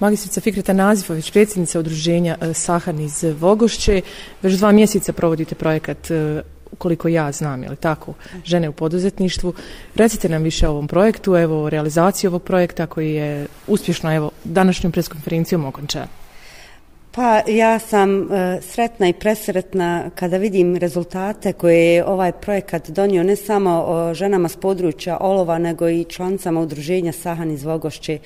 Magistrica Fikreta Nazifović, predsjednica udruženja e, Sahan iz Vogošće, već dva mjeseca provodite projekat e, koliko ja znam, je li tako, žene u poduzetništvu. Recite nam više o ovom projektu, evo, o realizaciji ovog projekta koji je uspješno, evo, današnjom preskonferencijom okončan. Pa ja sam uh, sretna i presretna kada vidim rezultate koje je ovaj projekat donio ne samo o ženama s područja Olova, nego i člancama udruženja Sahan iz Vogošće.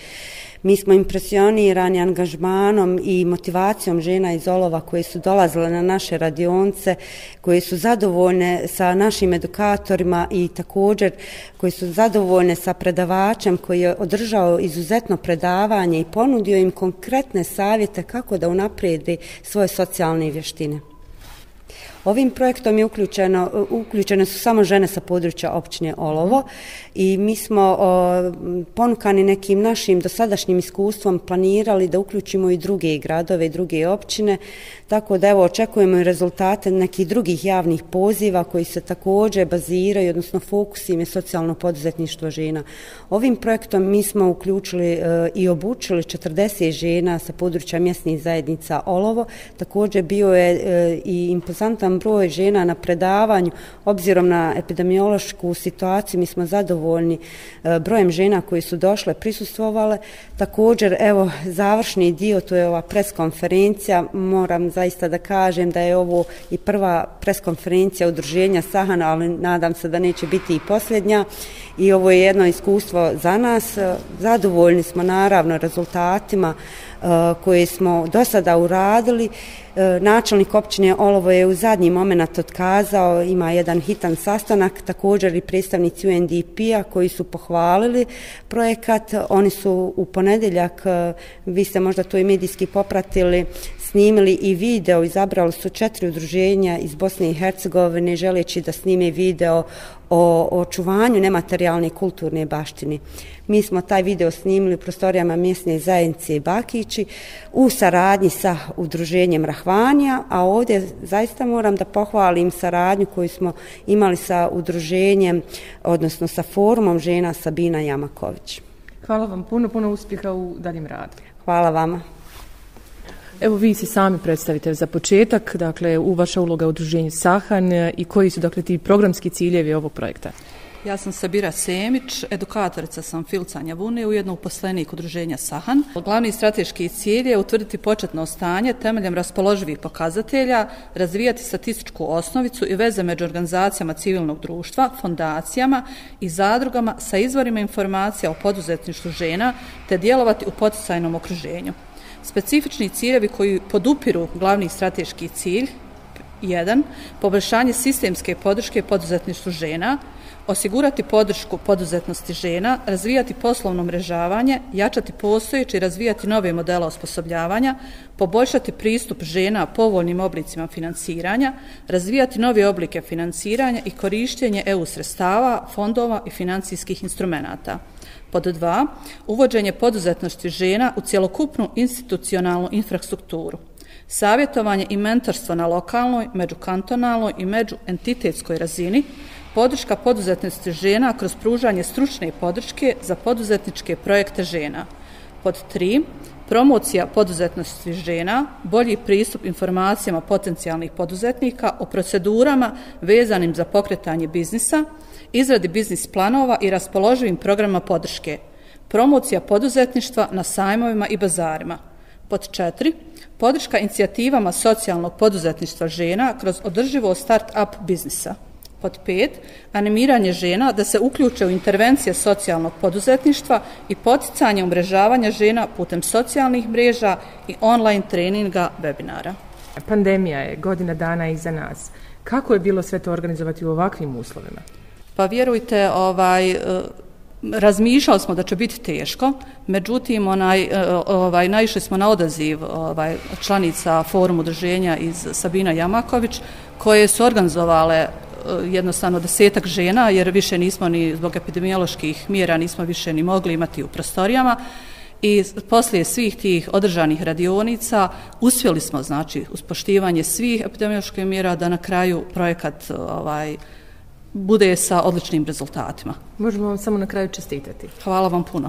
Mi smo impresionirani angažmanom i motivacijom žena iz Olova koje su dolazile na naše radionce, koje su zadovoljne sa našim edukatorima i također koje su zadovoljne sa predavačem koji je održao izuzetno predavanje i ponudio im konkretne savjete kako da unapredi svoje socijalne vještine. Ovim projektom je uključeno, uključene su samo žene sa područja općine Olovo i mi smo o, ponukani nekim našim dosadašnjim iskustvom planirali da uključimo i druge gradove i druge općine, tako da evo očekujemo i rezultate nekih drugih javnih poziva koji se također baziraju, odnosno fokus im je socijalno poduzetništvo žena. Ovim projektom mi smo uključili e, i obučili 40 žena sa područja mjesnih zajednica Olovo, također bio je e, i impozantan broj žena na predavanju, obzirom na epidemiološku situaciju, mi smo zadovoljni e, brojem žena koji su došle, prisustvovale. Također, evo, završni dio, to je ova preskonferencija, moram zaista da kažem da je ovo i prva preskonferencija udruženja Sahana, ali nadam se da neće biti i posljednja. I ovo je jedno iskustvo za nas. E, zadovoljni smo naravno rezultatima Eh, koje smo do sada uradili. Eh, načelnik općine Olovo je u zadnji moment otkazao, ima jedan hitan sastanak, također i predstavnici UNDP-a koji su pohvalili projekat. Oni su u ponedeljak, eh, vi ste možda to i medijski popratili, snimili i video, izabrali su četiri udruženja iz Bosne i Hercegovine, želeći da snime video o očuvanju nematerijalne kulturne baštine. Mi smo taj video snimili u prostorijama mjesne zajednice Bakići u saradnji sa udruženjem Rahvanija, a ovdje zaista moram da pohvalim saradnju koju smo imali sa udruženjem, odnosno sa forumom žena Sabina Jamaković. Hvala vam puno, puno uspjeha u daljem radu. Hvala vama. Evo vi se sami predstavite za početak, dakle u vaša uloga u udruženju Sahan e, i koji su dakle ti programski ciljevi ovog projekta? Ja sam Sabira Semić, edukatorica sam Filcanja Vune, ujedno uposlenik udruženja Sahan. Glavni strateški cilj je utvrditi početno stanje temeljem raspoloživih pokazatelja, razvijati statističku osnovicu i veze među organizacijama civilnog društva, fondacijama i zadrugama sa izvorima informacija o poduzetništvu žena te djelovati u poticajnom okruženju. Specifični ciljevi koji podupiru glavni strateški cilj, 1. poboljšanje sistemske podrške poduzetništvu žena, osigurati podršku poduzetnosti žena, razvijati poslovno mrežavanje, jačati postojeće i razvijati nove modele osposobljavanja, poboljšati pristup žena povoljnim oblicima financiranja, razvijati nove oblike financiranja i korištenje EU sredstava, fondova i financijskih instrumenata. Pod dva, uvođenje poduzetnosti žena u cjelokupnu institucionalnu infrastrukturu. Savjetovanje i mentorstvo na lokalnoj, međukantonalnoj i međuentitetskoj razini, podrška poduzetnosti žena kroz pružanje stručne podrške za poduzetničke projekte žena. Pod 3. promocija poduzetnosti žena, bolji pristup informacijama potencijalnih poduzetnika o procedurama vezanim za pokretanje biznisa, izradi biznis planova i raspoloživim programa podrške, promocija poduzetništva na sajmovima i bazarima. Pod četiri, podrška inicijativama socijalnog poduzetništva žena kroz održivo start-up biznisa. Pod pet, animiranje žena da se uključe u intervencije socijalnog poduzetništva i poticanje umrežavanja žena putem socijalnih mreža i online treninga webinara. Pandemija je godina dana iza nas. Kako je bilo sve to organizovati u ovakvim uslovima? Pa vjerujte, ovaj, razmišljali smo da će biti teško, međutim, onaj, e, ovaj, naišli smo na odaziv ovaj, članica forum udruženja iz Sabina Jamaković, koje su organizovale e, jednostavno desetak žena, jer više nismo ni zbog epidemioloških mjera nismo više ni mogli imati u prostorijama. I poslije svih tih održanih radionica uspjeli smo, znači, uspoštivanje svih epidemioloških mjera da na kraju projekat ovaj, bude sa odličnim rezultatima. Možemo vam samo na kraju čestitati. Hvala vam puno.